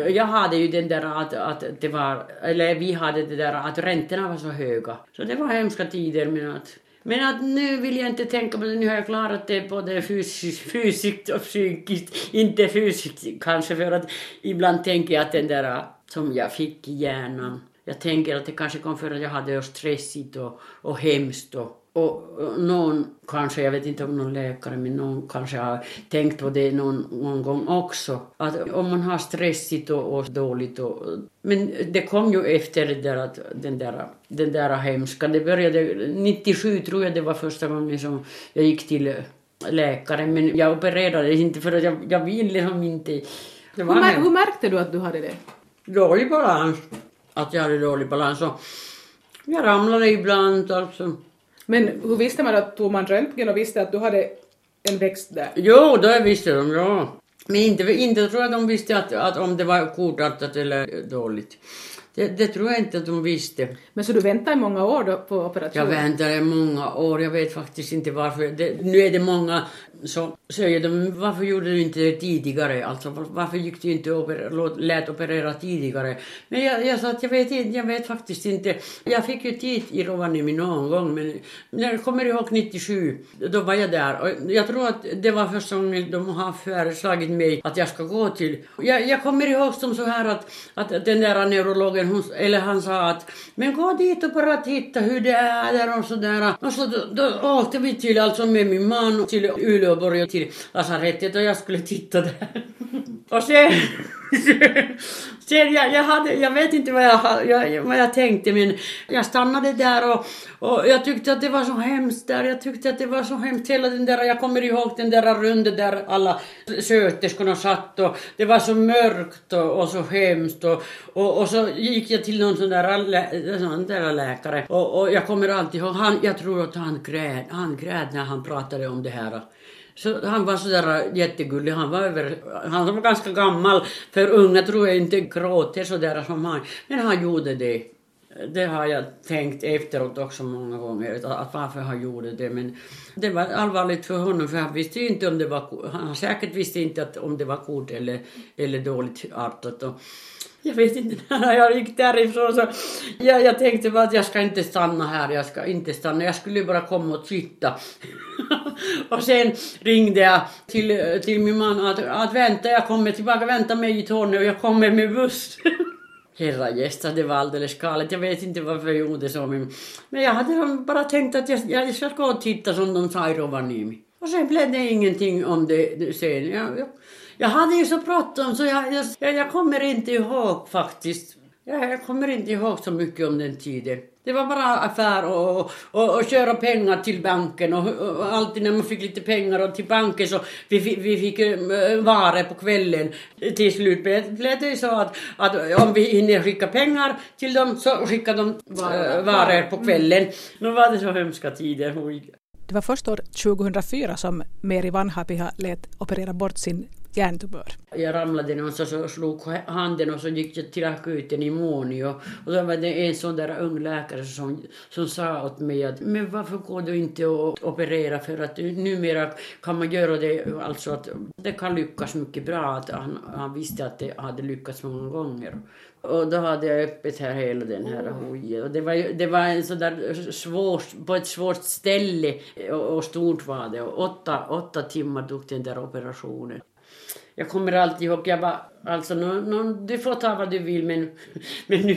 [SPEAKER 1] jag hade ju den där att, att det var, eller vi hade det där att räntorna var så höga. Så det var hemska tider men att men att nu vill jag inte tänka på det, nu har jag klarat det både fysiskt, fysiskt och psykiskt. Inte fysiskt kanske för att ibland tänker jag att den där som jag fick i hjärnan, jag tänker att det kanske kom för att jag hade det stressigt och, och hemskt och och någon kanske, jag vet inte om någon läkare, men någon kanske har tänkt på det någon, någon gång också. Att om man har stressigt och, och dåligt och... Men det kom ju efter det där att den där, den där hemska. Det började 97 tror jag det var första gången som jag gick till läkaren. Men jag opererades inte för att jag, jag ville liksom inte...
[SPEAKER 3] hur, mär, hur märkte du att du hade det?
[SPEAKER 1] Dålig balans. Att jag hade dålig balans. Och jag ramlade ibland alltså.
[SPEAKER 3] Men hur visste man att, tog man röntgen och visste att du hade en växt där?
[SPEAKER 1] Jo, det visste de, ja. Men inte, inte tror jag de visste att, att om det var godartat eller dåligt. Det, det, tror jag inte att de visste.
[SPEAKER 3] Men så du väntade i många år då på operationen?
[SPEAKER 1] Jag väntade i många år. Jag vet faktiskt inte varför. Det, nu är det många som säger de, varför gjorde du inte det tidigare? Alltså varför gick du inte och lät operera tidigare? Men jag, jag sa att jag vet, inte, jag vet faktiskt inte. Jag fick ju tid i Rovaniemi någon gång men när jag kommer ihåg 97, då var jag där. Och jag tror att det var första gången de har föreslagit mig att jag ska gå till... Jag, jag kommer ihåg som så här att, att den där neurologen, hon, eller han sa att men gå dit och bara titta hur det är där och sådär. Och så då, då åkte vi till, alltså med min man till Uleåborg och till lasarettet och jag skulle titta där. och sen Sen jag, jag, hade, jag vet inte vad jag, jag, vad jag tänkte men jag stannade där och, och jag tyckte att det var så hemskt där. Jag tyckte att det var så hemskt hela den där, jag kommer ihåg den där runden där alla sköterskorna satt och det var så mörkt och, och så hemskt och, och, och, så gick jag till någon sån där, lä, sån där läkare och, och jag kommer alltid ihåg, han, jag tror att han grät, han grät när han pratade om det här. Så han var sådär äh, jättegullig. Han var, över, han var ganska gammal. För unga tror jag inte gråter sådär som han. Men han gjorde det. Det har jag tänkt efteråt också många gånger, att varför han gjorde det. Men det var allvarligt för honom, för han visste inte om det var... Han säkert visste inte att, om det var kort eller, eller dåligt artat. Och, jag vet inte, när jag gick därifrån så jag, jag tänkte bara att jag ska inte stanna här, jag ska inte stanna, jag skulle bara komma och titta. och sen ringde jag till, till min man att, att vänta, jag kommer tillbaka, vänta mig i Torneå, jag kommer med buss. Herra gästa, det var alldeles galet. Jag vet inte varför jag gjorde så. Men jag hade bara tänkt att jag, jag ska gå och titta som de sa i Rovaniemi. Och sen blev det ingenting om det sen. Jag, jag, jag hade ju så bråttom så jag, jag, jag kommer inte ihåg faktiskt. Jag, jag kommer inte ihåg så mycket om den tiden. Det var bara affär och, och, och köra pengar till banken och, och, alltid när man fick lite pengar och till banken så vi, vi fick äh, varor på kvällen. Till slut blev det så att, att om vi hinner skicka pengar till dem så skickar de äh, varor på kvällen. Mm. Nu var det så hemska tider.
[SPEAKER 2] Det var först år 2004 som Meri Vanhapiha lät operera bort sin hjärntumör.
[SPEAKER 1] Jag ramlade någonstans och slog handen och så gick jag till akuten i Monio. Och då var det en sån där ung läkare som, som sa åt mig att men varför går du inte och operera för att numera kan man göra det, alltså att det kan lyckas mycket bra. Att han, han visste att det hade lyckats många gånger. Och då hade jag öppet här hela den här hojen. Och det var, det var en sån där svår, på ett svårt ställe och, och stort var det. Och åtta, åtta timmar tog den där operationen. Jag kommer alltid ihåg, jag var Alltså, no, no, du får ta vad du vill men, men nu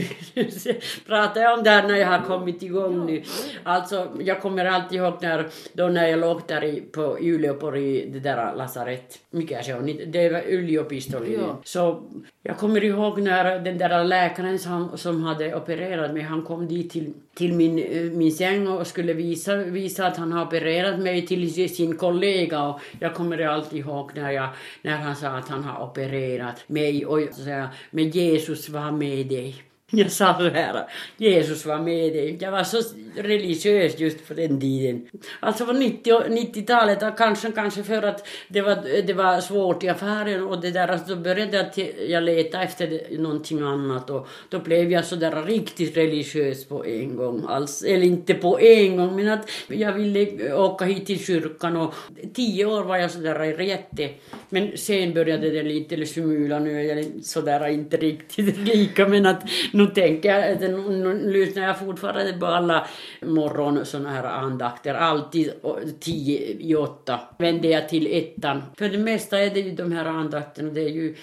[SPEAKER 1] pratar jag om det här när jag har kommit igång nu. Alltså, jag kommer alltid ihåg när, då när jag låg där i, på Uleåborg i det där lasarett, mikä se on, det var yliopistollinen. Så jag kommer ihåg när den där läkaren som, som hade opererat mig, han kom dit till, till min, eh, min säng och skulle visa, visa att han har opererat mig till sin kollega och jag kommer alltid ihåg när, jag, när han sa att han har opererat mig och så säga, men Jesus var med dig. Jag sa så här, Jesus var med dig. Jag var så religiös just på den tiden. Alltså på 90-talet, 90 kanske, kanske för att det var, det var svårt i affären och det där, alltså då började jag leta efter någonting annat och då blev jag så där riktigt religiös på en gång. Alltså, eller inte på en gång, men att jag ville åka hit till kyrkan och tio år var jag så där jätte... Men sen började det lite smula, nu är jag så där inte riktigt lika, men att nu tänker jag, nu lyssnar jag fortfarande på alla morgon såna här andakter, alltid tio i åtta vänder jag till ettan. För det mesta är det ju de här andakterna, det är ju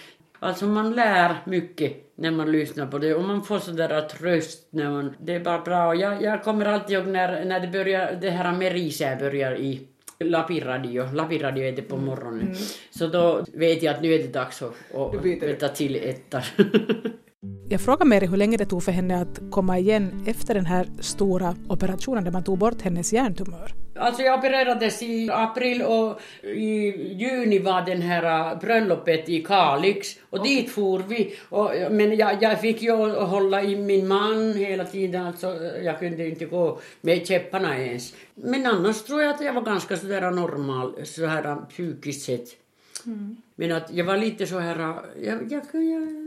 [SPEAKER 1] Alltså man lär mycket när man lyssnar på det och man får sådär tröst när man... Det är bara bra. Jag, jag kommer alltid ihåg när, när det börjar, det här med Risä börjar i Lapiradio, Lapiradio är det på morgonen. Mm. Så då vet jag att nu är det dags att, att byta till ettan.
[SPEAKER 2] Jag frågade Meri hur länge det tog för henne att komma igen efter den här stora operationen där man tog bort hennes hjärntumör.
[SPEAKER 1] Alltså jag opererades i april och i juni var den här bröllopet i Kalix och okay. dit for vi. Och, men jag, jag fick ju hålla i min man hela tiden, alltså jag kunde inte gå med käpparna ens. Men annars tror jag att jag var ganska sådär normal, så här psykiskt sett. Mm. Men att jag var lite så här, jag, jag, jag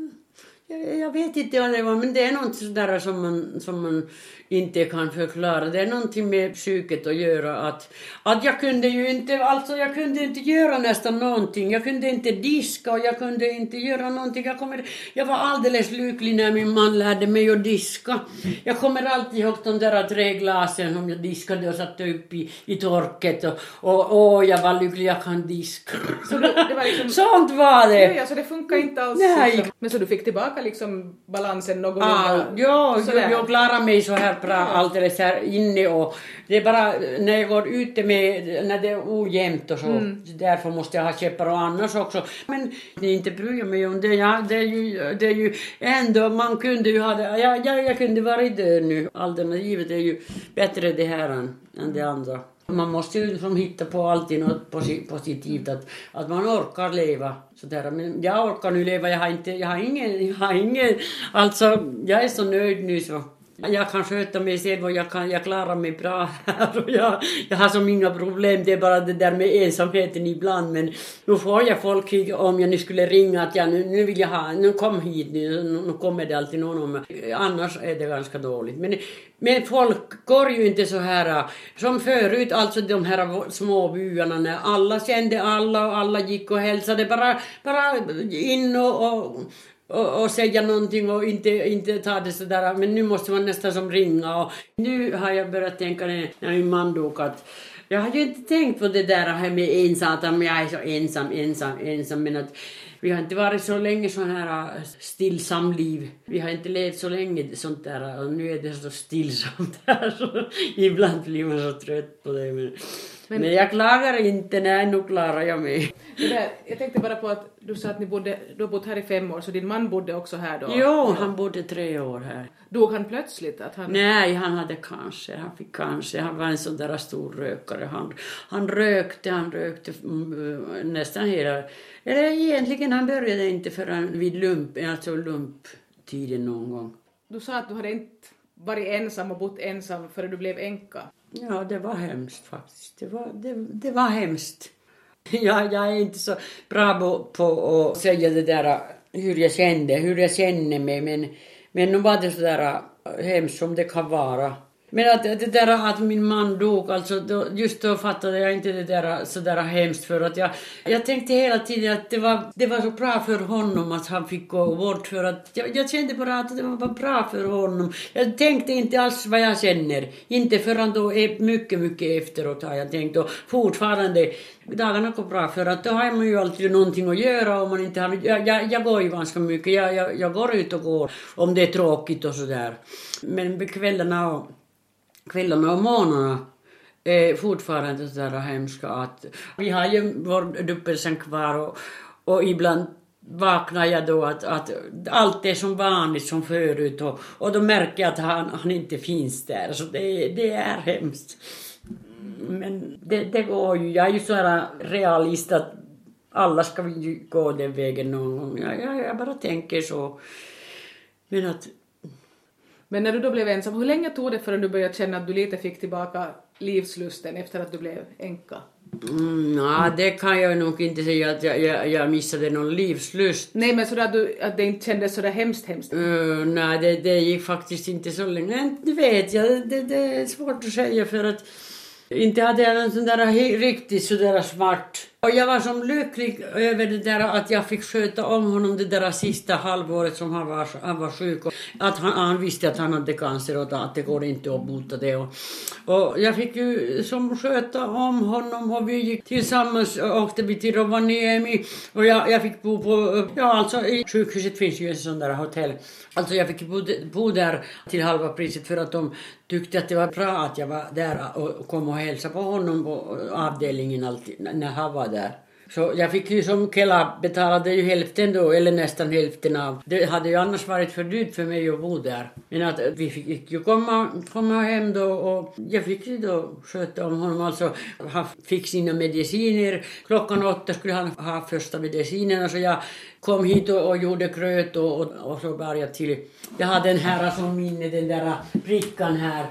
[SPEAKER 1] Jag, jag vet inte vad det var, men det är något sådär som man, som man inte kan förklara. Det är någonting med psyket att göra att, att jag kunde ju inte, alltså jag kunde inte göra nästan någonting. Jag kunde inte diska och jag kunde inte göra någonting. Jag, kommer, jag var alldeles lycklig när min man lärde mig att diska. Jag kommer alltid ihåg de där tre glasen som jag diskade och satte upp i, i torket och, och, och jag var lycklig, jag kan diska. Så det, det var liksom... Sånt var det!
[SPEAKER 3] Ja, så det funkar inte alls. Nej. Men så du fick tillbaka liksom balansen någorlunda? Ah,
[SPEAKER 1] ja, jag, jag klarade mig så här bra alldeles här inne och det är bara när jag går ute med, när det är ojämnt och så, mm. därför måste jag ha käppar och annars också. Men inte bryr jag mig om det, ja, det, är ju, det är ju ändå, man kunde ju ha det, ja, jag, jag kunde varit död nu. Alternativet är ju bättre det här än, än det andra. Man måste ju liksom hitta på alltid något positivt, att, att man orkar leva. Sådär. Men jag orkar nu leva, jag har inte, jag har ingen, jag har ingen, alltså jag är så nöjd nu så. Jag kan sköta mig själv och jag, kan, jag klarar mig bra här och jag, jag har som inga problem. Det är bara det där med ensamheten ibland. Men nu får jag folk om jag nu skulle ringa att jag, nu, nu vill jag ha, nu kom hit nu, nu kommer det alltid någon om Annars är det ganska dåligt. Men, men folk går ju inte så här som förut, alltså de här små byarna när alla kände alla och alla gick och hälsade bara, bara in och, och och, och säga någonting och inte, inte ta det sådär, men nu måste man nästan som ringa och nu har jag börjat tänka när, när min man dog att jag har ju inte tänkt på det där här med ensam, jag är så ensam, ensam, ensam, men att vi har inte varit så länge så här äh, stillsam liv. Vi har inte levt så länge sånt där och nu är det så stillsamt här så ibland blir man så trött på det. Men, men, men jag klagar inte, nej nu klarar jag mig.
[SPEAKER 3] Där, jag tänkte bara på att du sa att ni bodde, du har bott här i fem år, så din man bodde också här då?
[SPEAKER 1] Jo, han bodde tre år här.
[SPEAKER 3] Dog han plötsligt? Att han...
[SPEAKER 1] Nej, han hade cancer, han fick cancer. Han var en sån där stor rökare. Han, han rökte, han rökte mm, nästan hela... Eller egentligen, han började inte förrän vid lump, alltså lumptiden någon gång.
[SPEAKER 3] Du sa att du hade inte varit ensam och bott ensam före du blev änka.
[SPEAKER 1] Ja, det var hemskt faktiskt. Det var, det, det var hemskt. Jag, jag är inte så bra på, på att säga det där hur jag kände, hur jag känner mig, men, men nu var det så där eh, hemskt som det kan vara. Men att det där att min man dog, alltså då, just då fattade jag inte det där så där hemskt för att jag, jag tänkte hela tiden att det var, det var så bra för honom att han fick gå bort för att jag, jag kände bara att det var bra för honom. Jag tänkte inte alls vad jag känner, inte förrän då e, mycket, mycket efteråt har jag tänkt och fortfarande dagarna går bra för att då har man ju alltid någonting att göra om man inte har, jag, jag, jag går ju ganska mycket, jag, jag, jag går ut och går om det är tråkigt och sådär. Men kvällarna och kvällarna och morgnarna är fortfarande sådär hemska att vi har ju vår dubbelsäng kvar och, och ibland vaknar jag då att, att allt är som vanligt som förut och, och då märker jag att han, han inte finns där så det, det är hemskt. Men det, det går ju, jag är ju så här realist att alla ska vi ju gå den vägen någon gång. Jag, jag, jag bara tänker så. Men att
[SPEAKER 3] men när du då blev ensam, hur länge tog det förrän du började känna att du lite fick tillbaka livslusten efter att du blev änka?
[SPEAKER 1] Mm, na, det kan jag nog inte säga att jag, jag, jag missade någon livslust.
[SPEAKER 3] Nej, men sådär att, du, att det inte kändes sådär hemskt hemskt?
[SPEAKER 1] Uh, nej, det, det gick faktiskt inte så länge. Det vet jag, det, det är svårt att säga för att inte hade jag någon sån där riktigt sådär smart och jag var som lycklig över det där att jag fick sköta om honom det där sista halvåret som han var, han var sjuk. Och att han, han visste att han hade cancer och att det går inte att bota det. Och, och jag fick ju som sköta om honom och vi gick tillsammans och åkte vi till Rovaniemi och jag, jag fick bo på, ja alltså i sjukhuset finns ju en sån där hotell. Alltså jag fick bo, bo där till halva priset för att de tyckte att det var bra att jag var där och kom och hälsade på honom på avdelningen alltid när han var där. Så jag fick ju som Kela betalade ju hälften då, eller nästan hälften av. Det hade ju annars varit för dyrt för mig att bo där. Men att eh, vi fick ju komma, komma hem då och jag fick ju då sköta om honom. Alltså han fick sina mediciner. Klockan åtta skulle han ha första medicinerna så jag kom hit och, och gjorde gröt och, och, och så bar jag till. Jag hade den här som minne, den där prickan här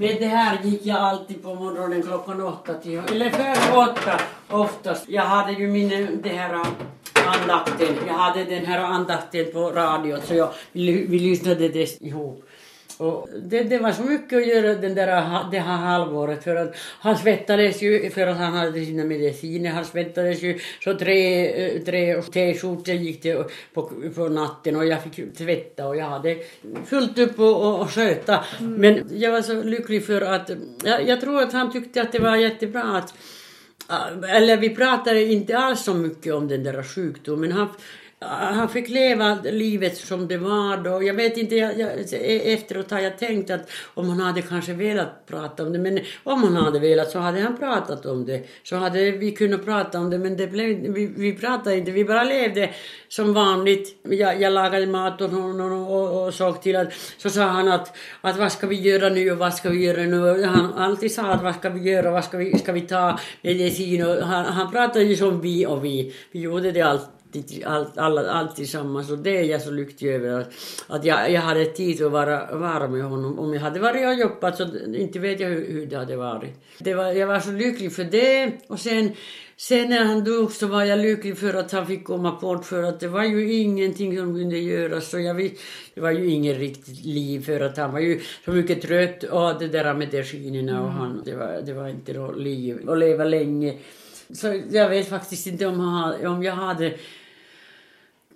[SPEAKER 1] med det här gick jag alltid på morgonen klockan åtta till, eller före åtta oftast. Jag hade ju min, det här andakten. Jag hade den här andakten på radio så jag, vi lyssnade det ihop. Och det, det var så mycket att göra den där, det här halvåret för att han svettades ju för att han hade sina mediciner. Han svettades ju så tre, eh, tre t-skjortor gick det på, på natten och jag fick tvätta och jag hade fullt upp och, och, och sköta. Mm. Men jag var så lycklig för att jag, jag tror att han tyckte att det var jättebra att eller vi pratade inte alls så mycket om den där sjukdomen. Han, han fick leva livet som det var då. Jag vet inte, jag, jag, efteråt har jag tänkt att om han hade kanske velat prata om det, men om han hade velat så hade han pratat om det. Så hade vi kunnat prata om det, men det blev, vi, vi pratade inte, vi bara levde som vanligt. Jag, jag lagade mat åt honom och, och, och såg till att, så sa han att, att vad ska vi göra nu och vad ska vi göra nu? Han alltid sa att vad ska vi göra, vad ska vi, ska vi ta medicin? Och han, han pratade ju som vi och vi, vi gjorde det alltid alltid, allt, alla, allt tillsammans och det är jag så lycklig över att, att jag, jag hade tid att vara, vara med honom. Om jag hade varit och jobbat så inte vet jag hur, hur det hade varit. Det var, jag var så lycklig för det och sen Sen när han dog så var jag lycklig för att han fick komma bort för att det var ju ingenting som kunde göras. Så jag vis, det var ju inget riktigt liv för att han var ju så mycket trött och det där med medicinerna och han, det var, det var inte något liv att leva länge. Så jag vet faktiskt inte om, han, om jag hade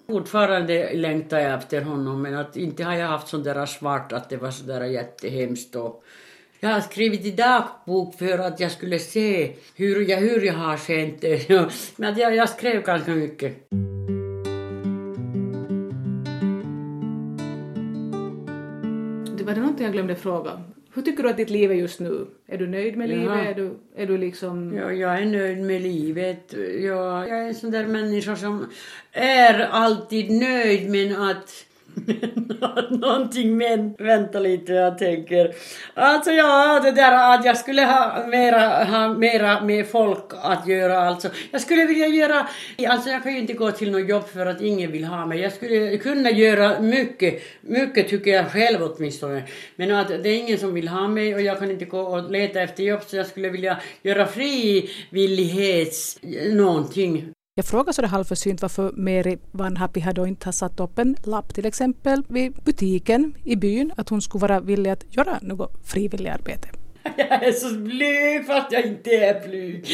[SPEAKER 1] Fortfarande längtar jag efter honom men att inte har jag haft sån där svart att det var så där jättehemskt och jag har skrivit i dagbok för att jag skulle se hur jag, hur jag har känt det. Men jag, jag skrev ganska mycket.
[SPEAKER 3] Det var det någonting jag glömde fråga. Hur tycker du att ditt liv är just nu? Är du nöjd med ja. livet? Är du, är du liksom...
[SPEAKER 1] Ja, jag är nöjd med livet. Jag, jag är en sån där människa som är alltid nöjd men att Någonting men, vänta lite, jag tänker. Alltså ja, det där att jag skulle ha mera, ha mera med folk att göra alltså. Jag skulle vilja göra, alltså jag kan ju inte gå till något jobb för att ingen vill ha mig. Jag skulle kunna göra mycket, mycket tycker jag själv åtminstone. Men att det är ingen som vill ha mig och jag kan inte gå och leta efter jobb så jag skulle vilja göra frivillighets någonting.
[SPEAKER 2] Jag frågar så det halvförsynt varför Mary Van Happy då inte har satt upp en lapp till exempel vid butiken i byn att hon skulle vara villig att göra något frivilligarbete.
[SPEAKER 1] Jag är så blyg fast jag inte är blyg.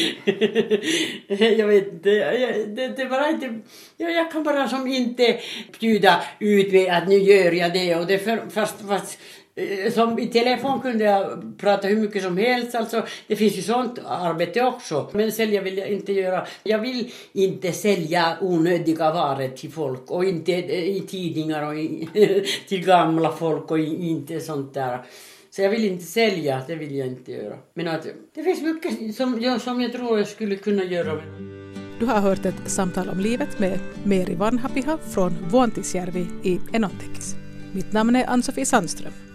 [SPEAKER 1] jag vet inte, jag, det, det bara inte, jag, jag kan bara som inte bjuda ut mig att nu gör jag det och det för, fast, fast Eh, som i telefon kunde jag prata hur mycket som helst. Alltså, det finns ju sånt arbete också. Men sälja vill jag inte göra. Jag vill inte sälja onödiga varor till folk och inte eh, i tidningar och i, till gamla folk och inte sånt där. Så jag vill inte sälja, det vill jag inte göra. Men att, det finns mycket som jag, som jag tror jag skulle kunna göra.
[SPEAKER 2] Du har hört ett samtal om livet med Meri Vanhapiha från Vuontisjärvi i Enontekis. Mitt namn är Ann-Sofie Sandström.